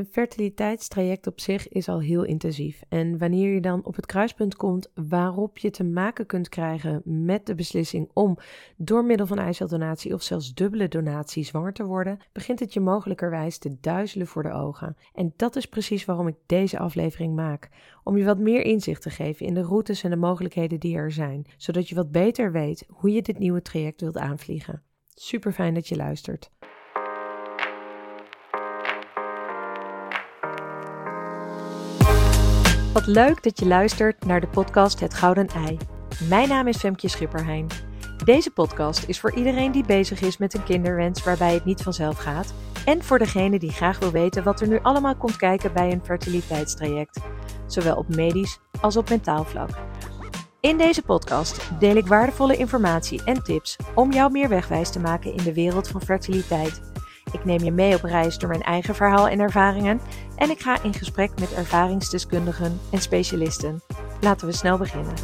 Een fertiliteitstraject op zich is al heel intensief. En wanneer je dan op het kruispunt komt waarop je te maken kunt krijgen met de beslissing om door middel van eiceldonatie of zelfs dubbele donatie zwanger te worden, begint het je mogelijkerwijs te duizelen voor de ogen. En dat is precies waarom ik deze aflevering maak. Om je wat meer inzicht te geven in de routes en de mogelijkheden die er zijn, zodat je wat beter weet hoe je dit nieuwe traject wilt aanvliegen. Super fijn dat je luistert. Wat leuk dat je luistert naar de podcast Het Gouden Ei. Mijn naam is Femke Schipperheijn. Deze podcast is voor iedereen die bezig is met een kinderwens waarbij het niet vanzelf gaat. En voor degene die graag wil weten wat er nu allemaal komt kijken bij een fertiliteitstraject. Zowel op medisch als op mentaal vlak. In deze podcast deel ik waardevolle informatie en tips om jou meer wegwijs te maken in de wereld van fertiliteit. Ik neem je mee op reis door mijn eigen verhaal en ervaringen en ik ga in gesprek met ervaringsdeskundigen en specialisten. Laten we snel beginnen.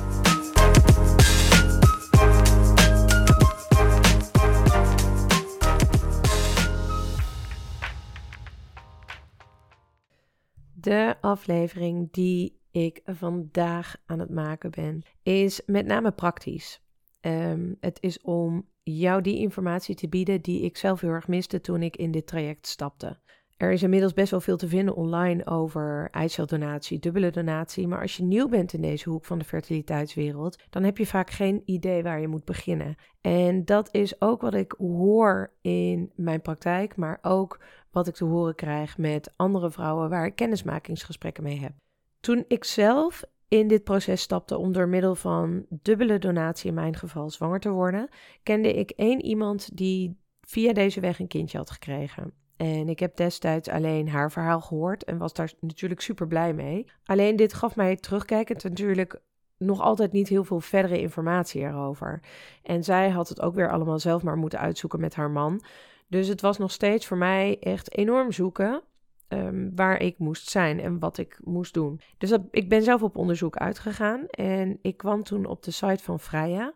De aflevering die ik vandaag aan het maken ben, is met name praktisch. Ehm, het is om jou die informatie te bieden die ik zelf heel erg miste toen ik in dit traject stapte. Er is inmiddels best wel veel te vinden online over eiceldonatie, dubbele donatie. Maar als je nieuw bent in deze hoek van de fertiliteitswereld, dan heb je vaak geen idee waar je moet beginnen. En dat is ook wat ik hoor in mijn praktijk, maar ook wat ik te horen krijg met andere vrouwen waar ik kennismakingsgesprekken mee heb. Toen ik zelf in dit proces stapte om door middel van dubbele donatie in mijn geval zwanger te worden, kende ik één iemand die via deze weg een kindje had gekregen. En ik heb destijds alleen haar verhaal gehoord en was daar natuurlijk super blij mee. Alleen dit gaf mij terugkijkend natuurlijk nog altijd niet heel veel verdere informatie erover. En zij had het ook weer allemaal zelf maar moeten uitzoeken met haar man. Dus het was nog steeds voor mij echt enorm zoeken Ehm, waar ik moest zijn en wat ik moest doen. Dus ik ben zelf op onderzoek uitgegaan en ik kwam toen op de site van Freya.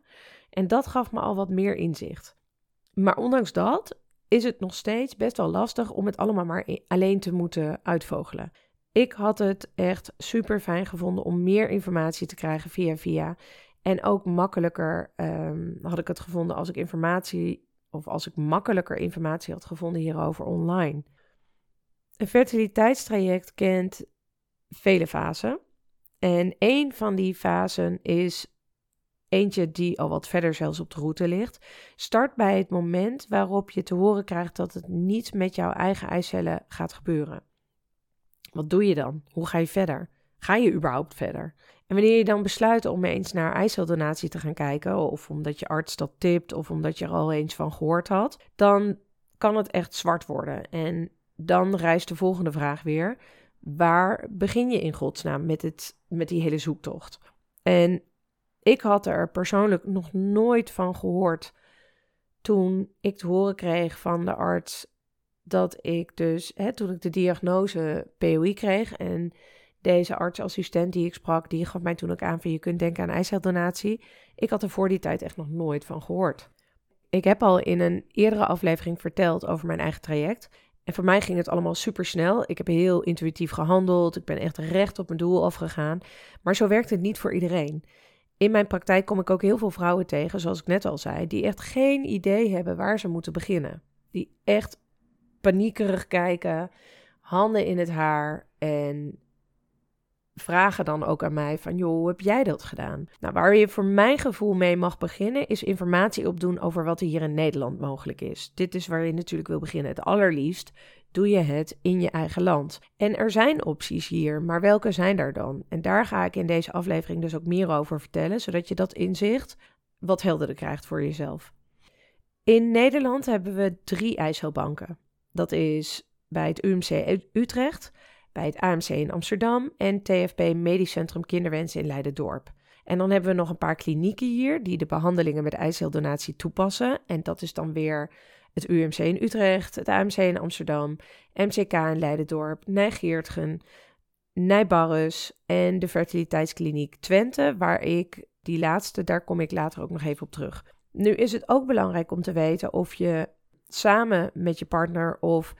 En dat gaf me al wat meer inzicht. Maar ondanks dat is het nog steeds best wel lastig om het allemaal maar alleen te moeten uitvogelen. Ik had het echt super fijn gevonden om meer informatie te krijgen via via. En ook makkelijker um, had ik het gevonden als ik informatie of als ik makkelijker informatie had gevonden hierover online. Een fertiliteitstraject kent vele fasen. En een van die fasen is eentje die al wat verder zelfs op de route ligt. Start bij het moment waarop je te horen krijgt dat het niet met jouw eigen eicellen gaat gebeuren. Wat doe je dan? Hoe ga je verder? Ga je überhaupt verder? En wanneer je dan besluit om eens naar eiceldonatie te gaan kijken, of omdat je arts dat tipt, of omdat je er al eens van gehoord had, dan kan het echt zwart worden. En dan rijst de volgende vraag weer. Waar begin je in godsnaam met, het, met die hele zoektocht? En ik had er persoonlijk nog nooit van gehoord toen ik te horen kreeg van de arts dat ik dus, hè, toen ik de diagnose POI kreeg en deze artsassistent die ik sprak, die gaf mij toen ook aan van je kunt denken aan eiceldonatie. Ik had er voor die tijd echt nog nooit van gehoord. Ik heb al in een eerdere aflevering verteld over mijn eigen traject. En voor mij ging het allemaal super snel. Ik heb heel intuïtief gehandeld. Ik ben echt recht op mijn doel afgegaan. Maar zo werkt het niet voor iedereen. In mijn praktijk kom ik ook heel veel vrouwen tegen, zoals ik net al zei, die echt geen idee hebben waar ze moeten beginnen. Die echt paniekerig kijken, handen in het haar en vragen dan ook aan mij van, joh, hoe heb jij dat gedaan? Nou, waar je voor mijn gevoel mee mag beginnen, is informatie opdoen over wat er hier in Nederland mogelijk is. Dit is waar je natuurlijk wil beginnen. Het allerliefst doe je het in je eigen land. En er zijn opties hier, maar welke zijn er dan? En daar ga ik in deze aflevering dus ook meer over vertellen, zodat je dat inzicht wat helderder krijgt voor jezelf. In Nederland hebben we drie ijsselbanken. Dat is bij het UMC Utrecht, bij het AMC in Amsterdam en TFP Medisch Centrum Kinderwens in Leiden-Dorp. En dan hebben we nog een paar klinieken hier die de behandelingen met eiceldonatie toepassen. En dat is dan weer het UMC in Utrecht, het AMC in Amsterdam, MCK in Leiden-Dorp, Nijgeertgen, Nijbarres en de fertiliteitskliniek Twente, waar ik die laatste, daar kom ik later ook nog even op terug. Nu is het ook belangrijk om te weten of je samen met je partner of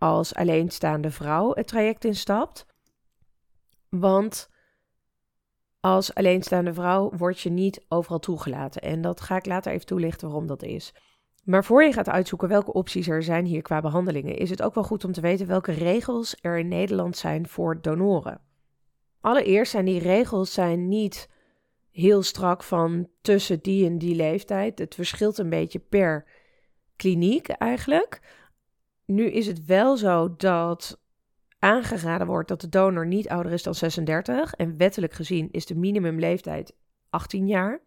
als alleenstaande vrouw het traject instapt. Want als alleenstaande vrouw word je niet overal toegelaten. En dat ga ik later even toelichten waarom dat is. Maar voor je gaat uitzoeken welke opties er zijn hier qua behandelingen, is het ook wel goed om te weten welke regels er in Nederland zijn voor donoren. Allereerst zijn die regels zijn niet heel strak van tussen die en die leeftijd. Het verschilt een beetje per kliniek eigenlijk. Nu is het wel zo dat aangeraden wordt dat de donor niet ouder is dan 36 en wettelijk gezien is de minimumleeftijd 18 jaar.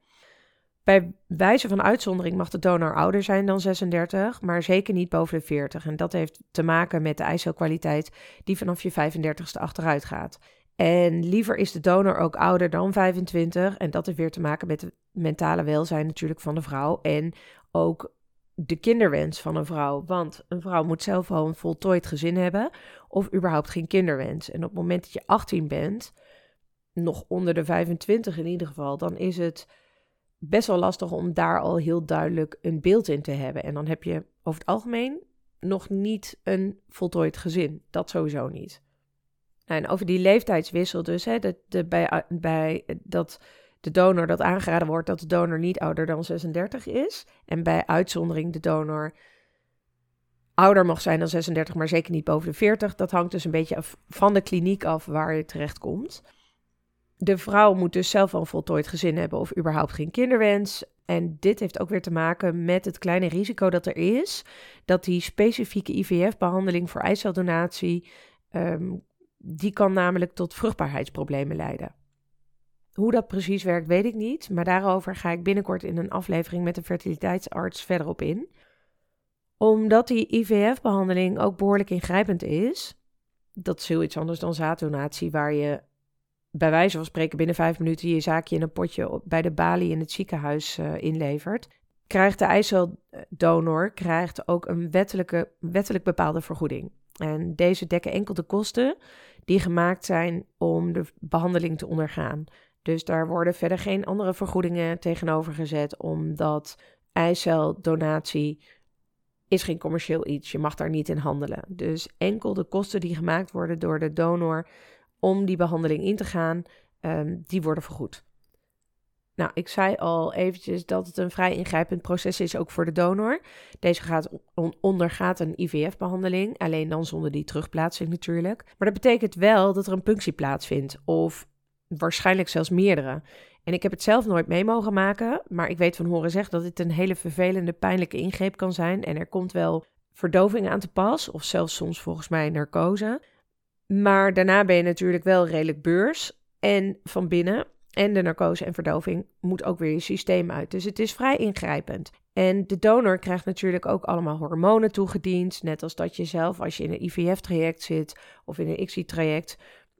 Bij wijze van uitzondering mag de donor ouder zijn dan 36, maar zeker niet boven de 40. En dat heeft te maken met de eicelkwaliteit die vanaf je 35ste achteruit gaat. En liever is de donor ook ouder dan 25. En dat heeft weer te maken met het mentale welzijn natuurlijk van de vrouw. En ook de kinderwens van een vrouw. Want een vrouw moet zelf al een voltooid gezin hebben. Of überhaupt geen kinderwens. En op het moment dat je 18 bent, nog onder de 25 in ieder geval, dan is het best wel lastig om daar al heel duidelijk een beeld in te hebben. En dan heb je over het algemeen nog niet een voltooid gezin. Dat sowieso niet. En over die leeftijdswissel dus, hè, de, de, bij, bij dat de donor dat aangeraden wordt dat de donor niet ouder dan 36 is. En bij uitzondering de donor ouder mag zijn dan 36, maar zeker niet boven de 40. Dat hangt dus een beetje af, van de kliniek af waar je terecht komt. De vrouw moet dus zelf al een voltooid gezin hebben of überhaupt geen kinderwens. En dit heeft ook weer te maken met het kleine risico dat er is dat die specifieke IVF-behandeling voor eiceldonatie um, die kan namelijk tot vruchtbaarheidsproblemen leiden. Hoe dat precies werkt, weet ik niet, maar daarover ga ik binnenkort in een aflevering met de fertiliteitsarts verder op in. Omdat die IVF-behandeling ook behoorlijk ingrijpend is, dat is heel iets anders dan zaaddonatie, waar je bij wijze van spreken binnen vijf minuten je zaakje in een potje bij de balie in het ziekenhuis uh, inlevert, krijgt de eiceldonor krijgt ook een wettelijke, wettelijk bepaalde vergoeding. En deze dekken enkel de kosten die gemaakt zijn om de behandeling te ondergaan. Dus daar worden verder geen andere vergoedingen tegenover gezet, omdat eiceldonatie is geen commercieel iets. Je mag daar niet in handelen. Dus enkel de kosten die gemaakt worden door de donor om die behandeling in te gaan, um, die worden vergoed. Nou, ik zei al eventjes dat het een vrij ingrijpend proces is, ook voor de donor. Deze gaat ondergaat een IVF-behandeling, alleen dan zonder die terugplaatsing natuurlijk. Maar dat betekent wel dat er een punctie plaatsvindt, of waarschijnlijk zelfs meerdere. En ik heb het zelf nooit mee mogen maken, maar ik weet van horen zeggen dat dit een hele vervelende, pijnlijke ingreep kan zijn. En er komt wel verdoving aan te pas, of zelfs soms volgens mij narcose. Maar daarna ben je natuurlijk wel redelijk beurs. En van binnen en de narcose en verdoving moet ook weer je systeem uit. Dus het is vrij ingrijpend. En de donor krijgt natuurlijk ook allemaal hormonen toegediend. Net als dat je zelf, als je in een IVF-traject zit of in een ICSI-traject,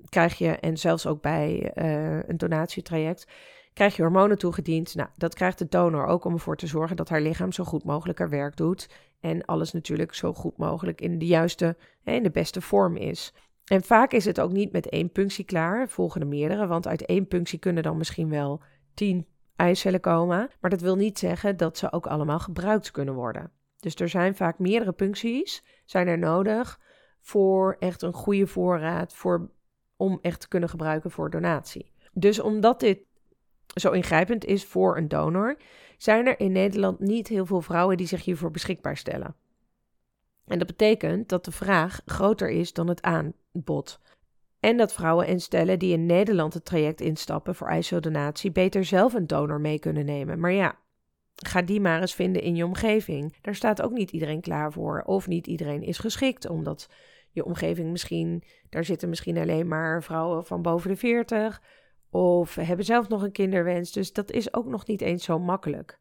krijg je, en zelfs ook bij uh, een donatietraject, krijg je hormonen toegediend. Nou, dat krijgt de donor ook om ervoor te zorgen dat haar lichaam zo goed mogelijk haar werk doet. En alles natuurlijk zo goed mogelijk in de juiste, in de beste vorm is. En vaak is het ook niet met één punctie klaar, volgen er meerdere, want uit één punctie kunnen dan misschien wel tien eicellen komen. Maar dat wil niet zeggen dat ze ook allemaal gebruikt kunnen worden. Dus er zijn vaak meerdere puncties zijn er nodig voor echt een goede voorraad voor, om echt te kunnen gebruiken voor donatie. Dus omdat dit zo ingrijpend is voor een donor, zijn er in Nederland niet heel veel vrouwen die zich hiervoor beschikbaar stellen. En dat betekent dat de vraag groter is dan het aanbod. En dat vrouwen en stellen die in Nederland het traject instappen voor eiceldonatie beter zelf een donor mee kunnen nemen. Maar ja, ga die maar eens vinden in je omgeving. Daar staat ook niet iedereen klaar voor. Of niet iedereen is geschikt, omdat je omgeving misschien, daar zitten misschien alleen maar vrouwen van boven de 40. Of hebben zelf nog een kinderwens. Dus dat is ook nog niet eens zo makkelijk.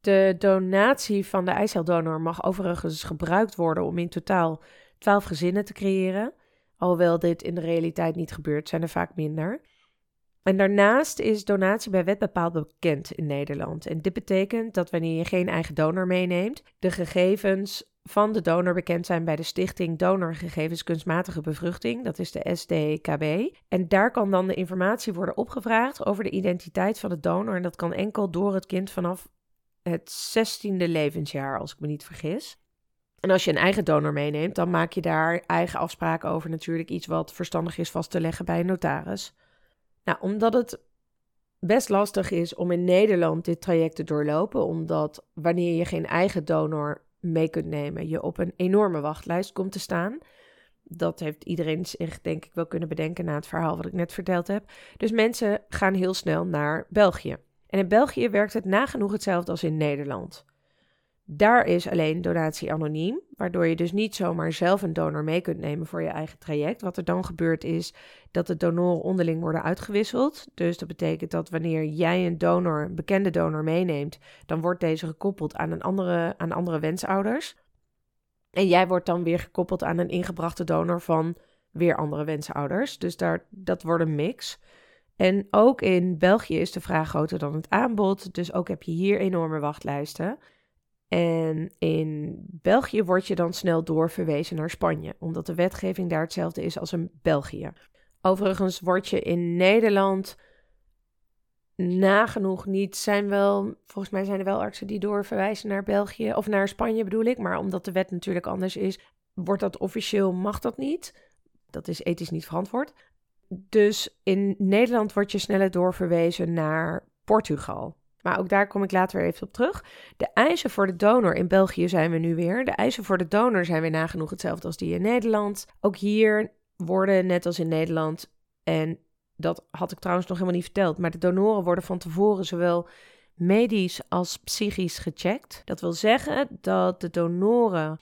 De donatie van de eiceldonor mag overigens gebruikt worden om in totaal 12 gezinnen te creëren. Alhoewel dit in de realiteit niet gebeurt, zijn er vaak minder. En daarnaast is donatie bij wet bepaald bekend in Nederland. En dit betekent dat wanneer je geen eigen donor meeneemt, de gegevens van de donor bekend zijn bij de Stichting Donorgegevens Kunstmatige Bevruchting, dat is de SDKB. En daar kan dan de informatie worden opgevraagd over de identiteit van de donor. En dat kan enkel door het kind vanaf het zestiende levensjaar, als ik me niet vergis. En als je een eigen donor meeneemt, dan maak je daar eigen afspraken over. Natuurlijk iets wat verstandig is vast te leggen bij een notaris. Nou, omdat het best lastig is om in Nederland dit traject te doorlopen, omdat wanneer je geen eigen donor mee kunt nemen, je op een enorme wachtlijst komt te staan. Dat heeft iedereen zich denk ik wel kunnen bedenken na het verhaal wat ik net verteld heb. Dus mensen gaan heel snel naar België. En in België werkt het nagenoeg hetzelfde als in Nederland. Daar is alleen donatie anoniem, waardoor je dus niet zomaar zelf een donor mee kunt nemen voor je eigen traject. Wat er dan gebeurt is dat de donoren onderling worden uitgewisseld. Dus dat betekent dat wanneer jij een donor, een bekende donor meeneemt, dan wordt deze gekoppeld aan, een andere, aan andere wensouders. En jij wordt dan weer gekoppeld aan een ingebrachte donor van weer andere wensouders. Dus daar, dat wordt een mix. En ook in België is de vraag groter dan het aanbod. Dus ook heb je hier enorme wachtlijsten. En in België word je dan snel doorverwezen naar Spanje, omdat de wetgeving daar hetzelfde is als in België. Overigens word je in Nederland nagenoeg niet, zijn wel, volgens mij zijn er wel artsen die doorverwijzen naar België, of naar Spanje bedoel ik, maar omdat de wet natuurlijk anders is, wordt dat officieel, mag dat niet. Dat is ethisch niet verantwoord. Dus in Nederland word je sneller doorverwezen naar Portugal. Maar ook daar kom ik later weer even op terug. De eisen voor de donor in België zijn we nu weer. De eisen voor de donor zijn weer nagenoeg hetzelfde als die in Nederland. Ook hier worden, net als in Nederland, en dat had ik trouwens nog helemaal niet verteld, maar de donoren worden van tevoren zowel medisch als psychisch gecheckt. Dat wil zeggen dat de donoren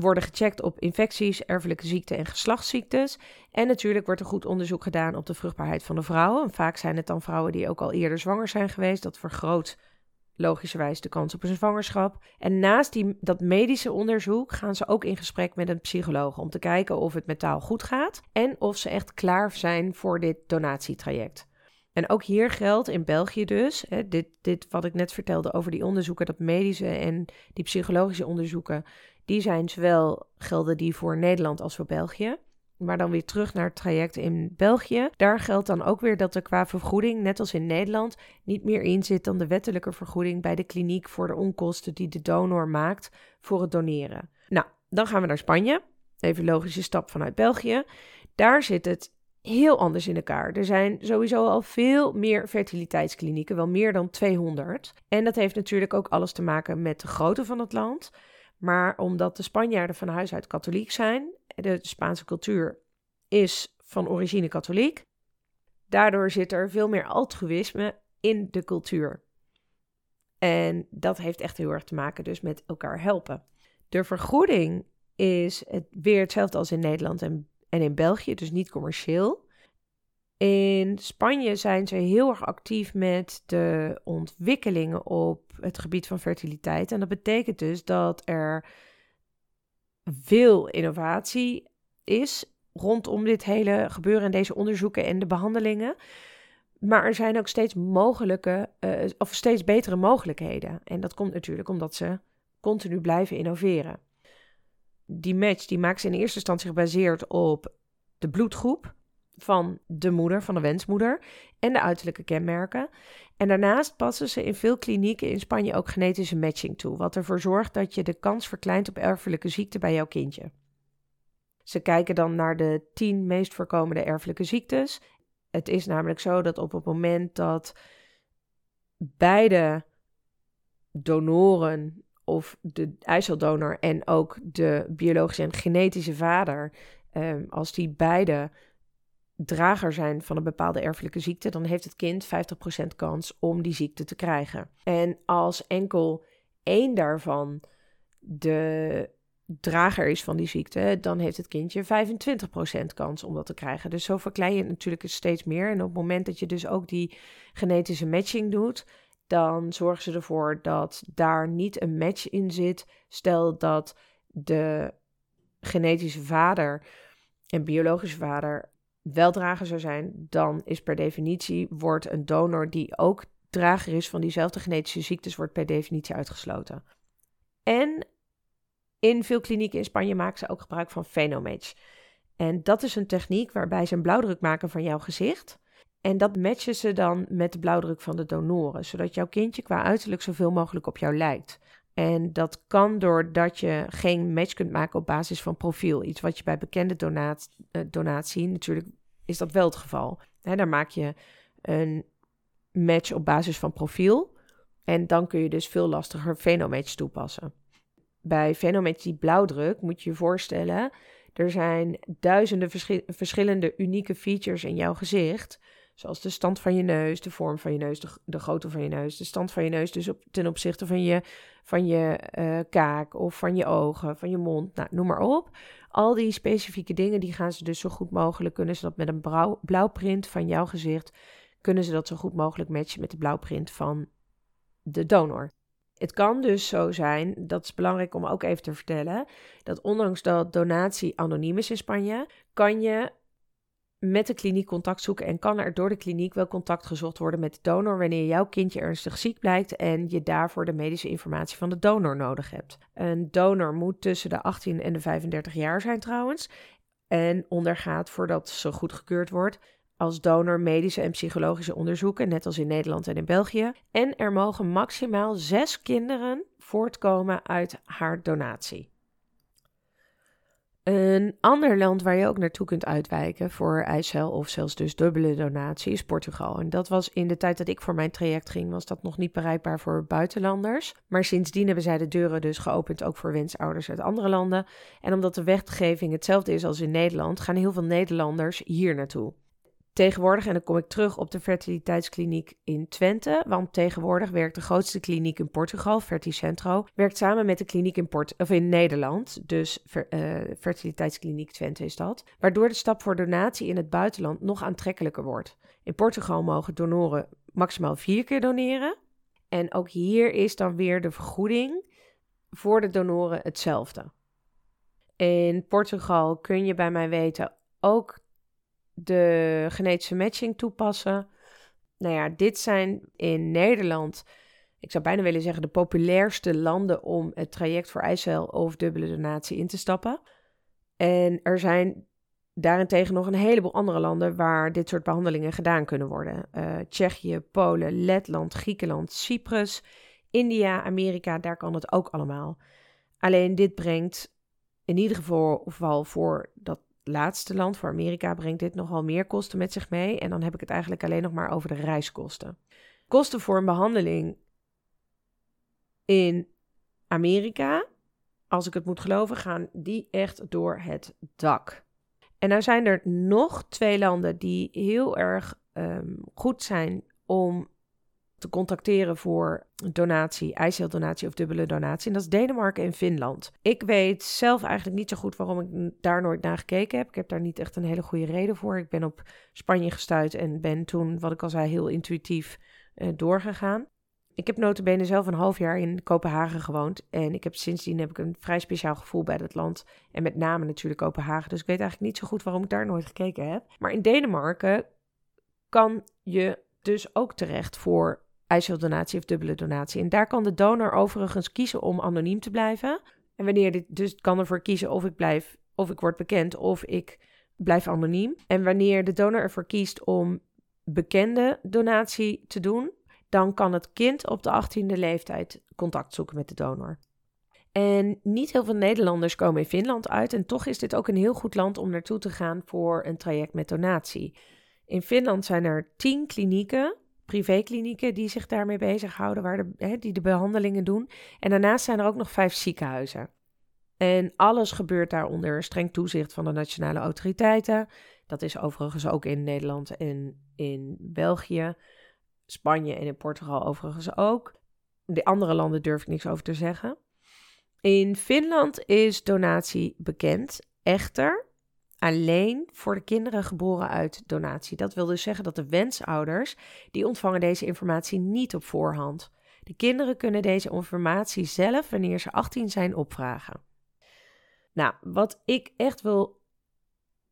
worden gecheckt op infecties, erfelijke ziekten en geslachtsziektes. En natuurlijk wordt er goed onderzoek gedaan op de vruchtbaarheid van de vrouwen. vaak zijn het dan vrouwen die ook al eerder zwanger zijn geweest. Dat vergroot logischerwijs de kans op een zwangerschap. En naast die, dat medische onderzoek gaan ze ook in gesprek met een psycholoog om te kijken of het metaal goed gaat en of ze echt klaar zijn voor dit donatietraject. En ook hier geldt in België dus, hè, dit, dit wat ik net vertelde over die onderzoeken, dat medische en die psychologische onderzoeken, die zijn zowel gelden die voor Nederland als voor België. Maar dan weer terug naar het traject in België. Daar geldt dan ook weer dat er qua vergoeding, net als in Nederland, niet meer in zit dan de wettelijke vergoeding bij de kliniek voor de onkosten die de donor maakt voor het doneren. Nou, dan gaan we naar Spanje. Even logische stap vanuit België. Daar zit het heel anders in elkaar. Er zijn sowieso al veel meer fertiliteitsklinieken, wel meer dan 200. En dat heeft natuurlijk ook alles te maken met de grootte van het land. Maar omdat de Spanjaarden van huis uit katholiek zijn, de Spaanse cultuur is van origine katholiek, daardoor zit er veel meer altruïsme in de cultuur. En dat heeft echt heel erg te maken dus met elkaar helpen. De vergoeding is het weer hetzelfde als in Nederland en, en in België, dus niet commercieel. In Spanje zijn ze heel erg actief met de ontwikkelingen op het gebied van fertiliteit. En dat betekent dus dat er veel innovatie is rondom dit hele gebeuren en deze onderzoeken en de behandelingen. Maar er zijn ook steeds mogelijke, uh, of steeds betere mogelijkheden. En dat komt natuurlijk omdat ze continu blijven innoveren. Die match die maakt ze in eerste instantie gebaseerd op de bloedgroep van de moeder, van de wensmoeder en de uiterlijke kenmerken. En daarnaast passen ze in veel klinieken in Spanje ook genetische matching toe, wat ervoor zorgt dat je de kans verkleint op erfelijke ziekte bij jouw kindje. Ze kijken dan naar de tien meest voorkomende erfelijke ziektes. Het is namelijk zo dat op het moment dat beide donoren of de eiceldonor en ook de biologische en genetische vader, ehm, als die beide drager zijn van een bepaalde erfelijke ziekte, dan heeft het kind 50% kans om die ziekte te krijgen. En als enkel één daarvan de drager is van die ziekte, dan heeft het kindje 25% kans om dat te krijgen. Dus zo verklein je het natuurlijk steeds meer. En op het moment dat je dus ook die genetische matching doet, dan zorgen ze ervoor dat daar niet een match in zit. Stel dat de genetische vader en biologische vader wel drager zou zijn, dan is per definitie wordt een donor die ook drager is van diezelfde genetische ziektes, wordt per definitie uitgesloten. En in veel klinieken in Spanje maken ze ook gebruik van Phenomatch. En dat is een techniek waarbij ze een blauwdruk maken van jouw gezicht. En dat matchen ze dan met de blauwdruk van de donoren, zodat jouw kindje qua uiterlijk zoveel mogelijk op jou lijkt. En dat kan doordat je geen match kunt maken op basis van profiel. Iets wat je bij bekende donaat, uh, donatie, natuurlijk is dat wel het geval. Hè, daar maak je een match op basis van profiel. En dan kun je dus veel lastiger Phenomatch toepassen. Bij Phenomatch die blauwdruk moet je je voorstellen, er zijn duizenden verschillende unieke features in jouw gezicht. Zoals de stand van je neus, de vorm van je neus, de, grootte van je neus, de stand van je neus, dus op, ten opzichte van je, van je uh, kaak of van je ogen, van je mond, nou, noem maar op. Al die specifieke dingen, die gaan ze dus zo goed mogelijk, kunnen ze dat met een blauw, blauwprint van jouw gezicht, kunnen ze dat zo goed mogelijk matchen met de blauwprint van de donor. Het kan dus zo zijn, dat is belangrijk om ook even te vertellen, dat ondanks dat donatie anoniem is in Spanje, kan je met de kliniek contact zoeken en kan er door de kliniek wel contact gezocht worden met de donor wanneer jouw kindje ernstig ziek blijkt en je daarvoor de medische informatie van de donor nodig hebt. Een donor moet tussen de 18 en de 35 jaar zijn trouwens en ondergaat voordat ze goedgekeurd wordt als donor medische en psychologische onderzoeken, net als in Nederland en in België. En er mogen maximaal zes kinderen voortkomen uit haar donatie. Een ander land waar je ook naartoe kunt uitwijken voor eicel of zelfs dus dubbele donatie is Portugal. En dat was in de tijd dat ik voor mijn traject ging, was dat nog niet bereikbaar voor buitenlanders. Maar sindsdien hebben zij de deuren dus geopend ook voor wensouders uit andere landen. En omdat de wetgeving hetzelfde is als in Nederland, gaan heel veel Nederlanders hier naartoe. Tegenwoordig, en dan kom ik terug op de fertiliteitskliniek in Twente, want tegenwoordig werkt de grootste kliniek in Portugal, Ferticentro, werkt samen met de kliniek in, Port of in Nederland, dus uh, fertiliteitskliniek Twente is dat, waardoor de stap voor donatie in het buitenland nog aantrekkelijker wordt. In Portugal mogen donoren maximaal vier keer doneren. En ook hier is dan weer de vergoeding voor de donoren hetzelfde. In Portugal kun je bij mij weten ook de genetische matching toepassen. Nou ja, dit zijn in Nederland, ik zou bijna willen zeggen, de populairste landen om het traject voor eicel of dubbele donatie in te stappen. En er zijn daarentegen nog een heleboel andere landen waar dit soort behandelingen gedaan kunnen worden. Uh, Tsjechië, Polen, Letland, Griekenland, Cyprus, India, Amerika, daar kan het ook allemaal. Alleen dit brengt in ieder geval voor dat laatste land, voor Amerika, brengt dit nogal meer kosten met zich mee. En dan heb ik het eigenlijk alleen nog maar over de reiskosten. Kosten voor een behandeling in Amerika, als ik het moet geloven, gaan die echt door het dak. En nou zijn er nog twee landen die heel erg ehm, goed zijn om te contacteren voor donatie, eiceldonatie of dubbele donatie. En dat is Denemarken en Finland. Ik weet zelf eigenlijk niet zo goed waarom ik daar nooit naar gekeken heb. Ik heb daar niet echt een hele goede reden voor. Ik ben op Spanje gestuurd en ben toen, wat ik al zei, heel intuïtief uh, doorgegaan. Ik heb notabene zelf een half jaar in Kopenhagen gewoond. En ik heb sindsdien heb ik een vrij speciaal gevoel bij dat land. En met name natuurlijk Kopenhagen. Dus ik weet eigenlijk niet zo goed waarom ik daar nooit gekeken heb. Maar in Denemarken kan je dus ook terecht voor eiceldonatie of dubbele donatie. En daar kan de donor overigens kiezen om anoniem te blijven. En wanneer dit dus kan ervoor kiezen of ik blijf, of ik word bekend of ik blijf anoniem. En wanneer de donor ervoor kiest om bekende donatie te doen, dan kan het kind op de 18e leeftijd contact zoeken met de donor. En niet heel veel Nederlanders komen in Finland uit. En toch is dit ook een heel goed land om naartoe te gaan voor een traject met donatie. In Finland zijn er 10 klinieken privéklinieken die zich daarmee bezighouden, waar de, hè, die de behandelingen doen. En daarnaast zijn er ook nog vijf ziekenhuizen. En alles gebeurt daar onder streng toezicht van de nationale autoriteiten. Dat is overigens ook in Nederland en in België, Spanje en in Portugal overigens ook. De andere landen durf ik niks over te zeggen. In Finland is donatie bekend. Echter, alleen voor de kinderen geboren uit donatie. Dat wil dus zeggen dat de wensouders, die ontvangen deze informatie niet op voorhand. De kinderen kunnen deze informatie zelf, wanneer ze 18 zijn, opvragen. Nou, wat ik echt wil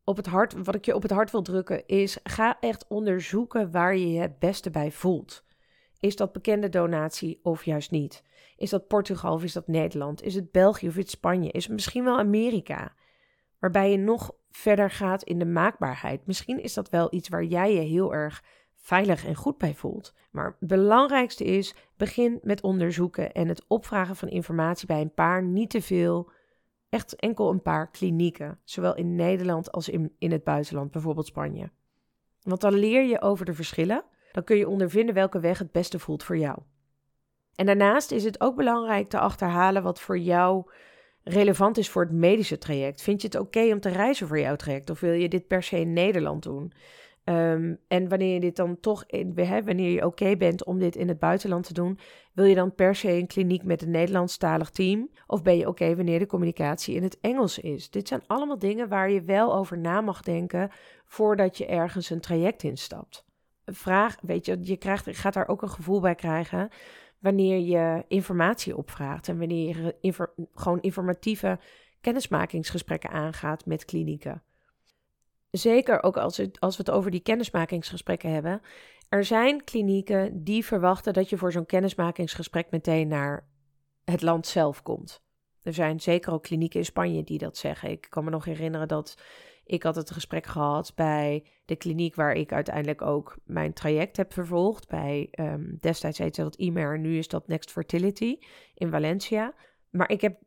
op het hart, wat ik je op het hart wil drukken, is ga echt onderzoeken waar je je het beste bij voelt. Is dat bekende donatie of juist niet? Is dat Portugal of is dat Nederland? Is het België of is het Spanje? Is het misschien wel Amerika? Waarbij je nog verder gaat in de maakbaarheid. Misschien is dat wel iets waar jij je heel erg veilig en goed bij voelt. Maar het belangrijkste is, begin met onderzoeken en het opvragen van informatie bij een paar, niet te veel, echt enkel een paar klinieken. Zowel in Nederland als in, in het buitenland, bijvoorbeeld Spanje. Want dan leer je over de verschillen. Dan kun je ondervinden welke weg het beste voelt voor jou. En daarnaast is het ook belangrijk te achterhalen wat voor jou relevant is voor het medische traject. Vind je het oké om te reizen voor jouw traject? Of wil je dit per se in Nederland doen? Ehm, en wanneer je dit dan toch, in, wanneer je oké bent om dit in het buitenland te doen, wil je dan per se een kliniek met een Nederlandstalig team? Of ben je oké wanneer de communicatie in het Engels is? Dit zijn allemaal dingen waar je wel over na mag denken voordat je ergens een traject instapt. Vraag, weet je, je, krijgt, gaat daar ook een gevoel bij krijgen wanneer je informatie opvraagt en wanneer je gewoon informatieve kennismakingsgesprekken aangaat met klinieken. Zeker ook als, het, als we het over die kennismakingsgesprekken hebben. Er zijn klinieken die verwachten dat je voor zo'n kennismakingsgesprek meteen naar het land zelf komt. Er zijn zeker ook klinieken in Spanje die dat zeggen. Ik kan me nog herinneren dat ik had het gesprek gehad bij de kliniek waar ik uiteindelijk ook mijn traject heb vervolgd. Bij um, destijds heette dat IMER, nu is dat Next Fertility in Valencia. Maar ik heb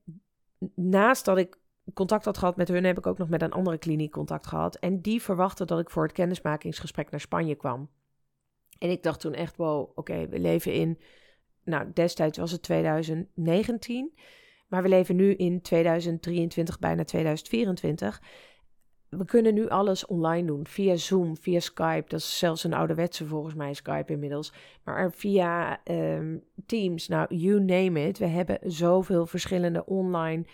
naast dat ik contact had gehad met hun, heb ik ook nog met een andere kliniek contact gehad. En die verwachten dat ik voor het kennismakingsgesprek naar Spanje kwam. En ik dacht toen echt, wow, oké, we leven in, nou destijds was het 2019, maar we leven nu in 2023, bijna 2024 we kunnen nu alles online doen. Via Zoom, via Skype. Dat is zelfs een ouderwetse volgens mij, Skype inmiddels. Maar via um, Teams, nou, you name it. We hebben zoveel verschillende online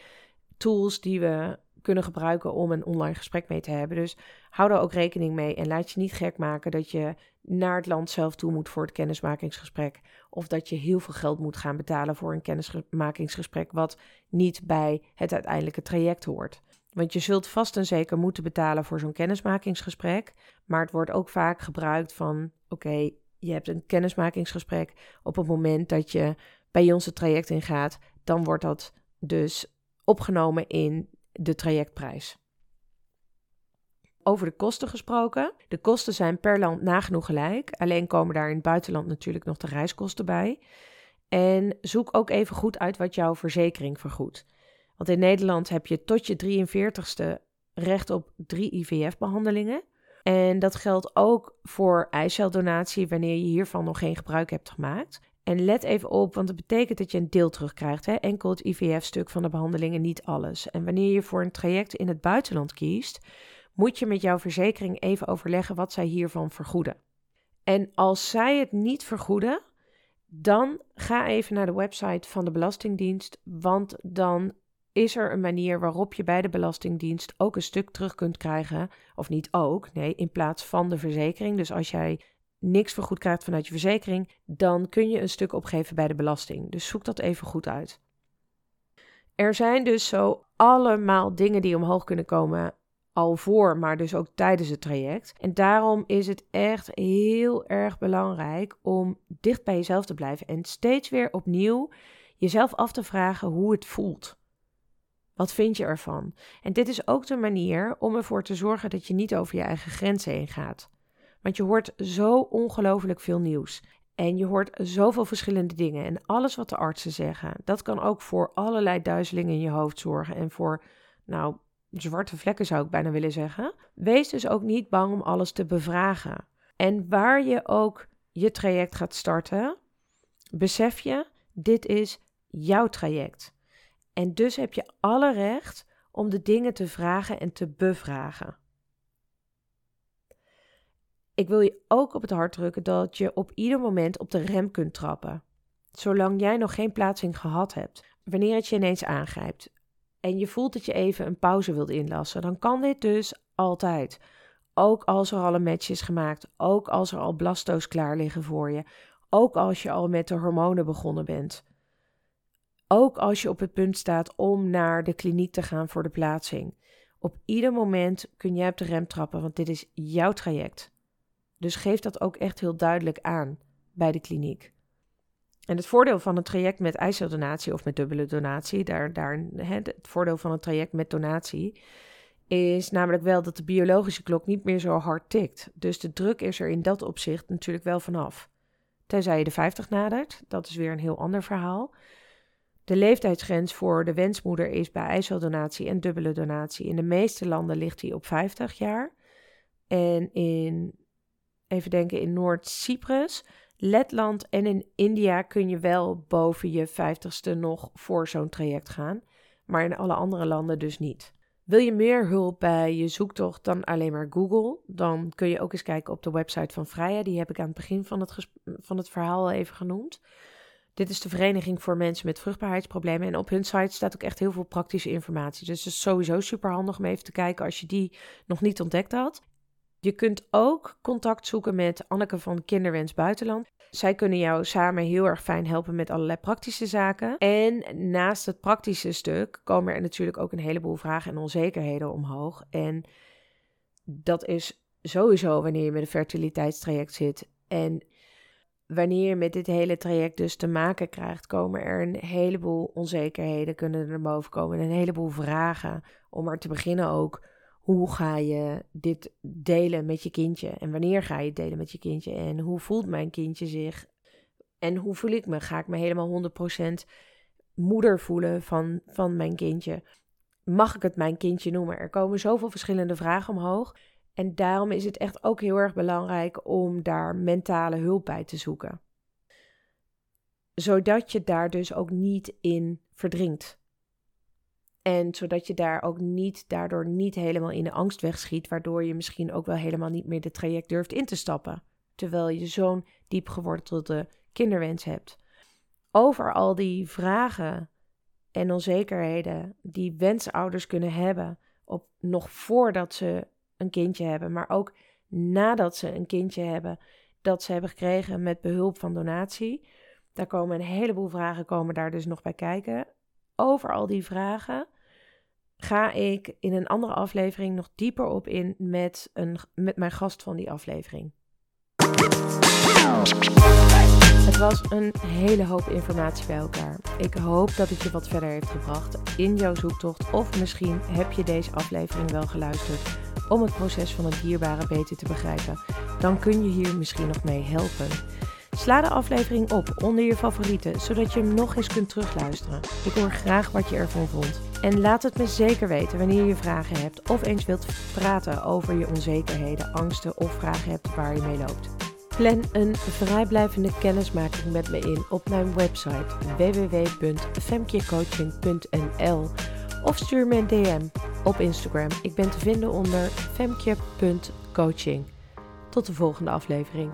tools die we kunnen gebruiken om een online gesprek mee te hebben. Dus hou daar ook rekening mee en laat je niet gek maken dat je naar het land zelf toe moet voor het kennismakingsgesprek. Of dat je heel veel geld moet gaan betalen voor een kennismakingsgesprek wat niet bij het uiteindelijke traject hoort. Want je zult vast en zeker moeten betalen voor zo'n kennismakingsgesprek. Maar het wordt ook vaak gebruikt van: oké, je hebt een kennismakingsgesprek. Op het moment dat je bij ons het traject ingaat, dan wordt dat dus opgenomen in de trajectprijs. Over de kosten gesproken. De kosten zijn per land nagenoeg gelijk. Alleen komen daar in het buitenland natuurlijk nog de reiskosten bij. En zoek ook even goed uit wat jouw verzekering vergoedt. Want in Nederland heb je tot je 43ste recht op drie IVF-behandelingen. En dat geldt ook voor eiceldonatie wanneer je hiervan nog geen gebruik hebt gemaakt. En let even op, want dat betekent dat je een deel terugkrijgt. Hè? Enkel het IVF-stuk van de behandeling en niet alles. En wanneer je voor een traject in het buitenland kiest, moet je met jouw verzekering even overleggen wat zij hiervan vergoeden. En als zij het niet vergoeden, dan ga even naar de website van de Belastingdienst, want dan is er een manier waarop je bij de Belastingdienst ook een stuk terug kunt krijgen. Of niet ook, nee, in plaats van de verzekering. Dus als jij niks vergoed krijgt vanuit je verzekering, dan kun je een stuk opgeven bij de belasting. Dus zoek dat even goed uit. Er zijn dus zo allemaal dingen die omhoog kunnen komen al voor, maar dus ook tijdens het traject. En daarom is het echt heel erg belangrijk om dicht bij jezelf te blijven en steeds weer opnieuw jezelf af te vragen hoe het voelt. Wat vind je ervan? En dit is ook de manier om ervoor te zorgen dat je niet over je eigen grenzen heen gaat. Want je hoort zo ongelooflijk veel nieuws. En je hoort zoveel verschillende dingen. En alles wat de artsen zeggen, dat kan ook voor allerlei duizelingen in je hoofd zorgen. En voor, nou, zwarte vlekken zou ik bijna willen zeggen. Wees dus ook niet bang om alles te bevragen. En waar je ook je traject gaat starten, besef je, dit is jouw traject. En dus heb je alle recht om de dingen te vragen en te bevragen. Ik wil je ook op het hart drukken dat je op ieder moment op de rem kunt trappen. Zolang jij nog geen plaatsing gehad hebt, wanneer het je ineens aangrijpt en je voelt dat je even een pauze wilt inlassen, dan kan dit dus altijd. Ook als er al een match is gemaakt, ook als er al blasto's klaar liggen voor je, ook als je al met de hormonen begonnen bent. Ook als je op het punt staat om naar de kliniek te gaan voor de plaatsing. Op ieder moment kun jij op de rem trappen, want dit is jouw traject. Dus geef dat ook echt heel duidelijk aan bij de kliniek. En het voordeel van een traject met eiceldonatie of met dubbele donatie, daar, daar, het voordeel van een traject met donatie, is namelijk wel dat de biologische klok niet meer zo hard tikt. Dus de druk is er in dat opzicht natuurlijk wel vanaf. Tenzij je de 50 nadert, dat is weer een heel ander verhaal. De leeftijdsgrens voor de wensmoeder is bij eiceldonatie en dubbele donatie. In de meeste landen ligt die op 50 jaar. En in, even denken, in Noord-Cyprus, Letland en in India kun je wel boven je 50ste nog voor zo'n traject gaan. Maar in alle andere landen dus niet. Wil je meer hulp bij je zoektocht dan alleen maar Google? Dan kun je ook eens kijken op de website van Freya. Die heb ik aan het begin van het, van het verhaal al even genoemd. Dit is de Vereniging voor Mensen met Vruchtbaarheidsproblemen. En op hun site staat ook echt heel veel praktische informatie. Dus het is sowieso super handig om even te kijken als je die nog niet ontdekt had. Je kunt ook contact zoeken met Anneke van Kinderwens Buitenland. Zij kunnen jou samen heel erg fijn helpen met allerlei praktische zaken. En naast het praktische stuk komen er natuurlijk ook een heleboel vragen en onzekerheden omhoog. En dat is sowieso wanneer je met een fertiliteitstraject zit. En wanneer je met dit hele traject dus te maken krijgt, komen er een heleboel onzekerheden kunnen er boven komen. En een heleboel vragen. Om er te beginnen ook hoe ga je dit delen met je kindje? En wanneer ga je het delen met je kindje? En hoe voelt mijn kindje zich? En hoe voel ik me? Ga ik me helemaal 100% moeder voelen van, van mijn kindje? Mag ik het mijn kindje noemen? Er komen zoveel verschillende vragen omhoog. En daarom is het echt ook heel erg belangrijk om daar mentale hulp bij te zoeken. Zodat je daar dus ook niet in verdrinkt. En zodat je daar ook niet, daardoor niet helemaal in de angst wegschiet, waardoor je misschien ook wel helemaal niet meer de traject durft in te stappen. Terwijl je zo'n diep gewortelde kinderwens hebt. Over al die vragen en onzekerheden die wensouders kunnen hebben, op, nog voordat ze een kindje hebben, maar ook nadat ze een kindje hebben, dat ze hebben gekregen met behulp van donatie. Daar komen een heleboel vragen komen daar dus nog bij kijken. Over al die vragen ga ik in een andere aflevering nog dieper op in met, een, met mijn gast van die aflevering. Het was een hele hoop informatie bij elkaar. Ik hoop dat het je wat verder heeft gebracht in jouw zoektocht. Of misschien heb je deze aflevering wel geluisterd om het proces van het dierbare beter te begrijpen. Dan kun je hier misschien nog mee helpen. Sla de aflevering op onder je favorieten, zodat je hem nog eens kunt terugluisteren. Ik hoor graag wat je ervan vond. En laat het me zeker weten wanneer je vragen hebt of eens wilt praten over je onzekerheden, angsten of vragen hebt waar je mee loopt. Plan een vrijblijvende kennismaking met me in op mijn website www.femkecoaching.nl of stuur me een DM op Instagram. Ik ben te vinden onder femke.coaching. Tot de volgende aflevering.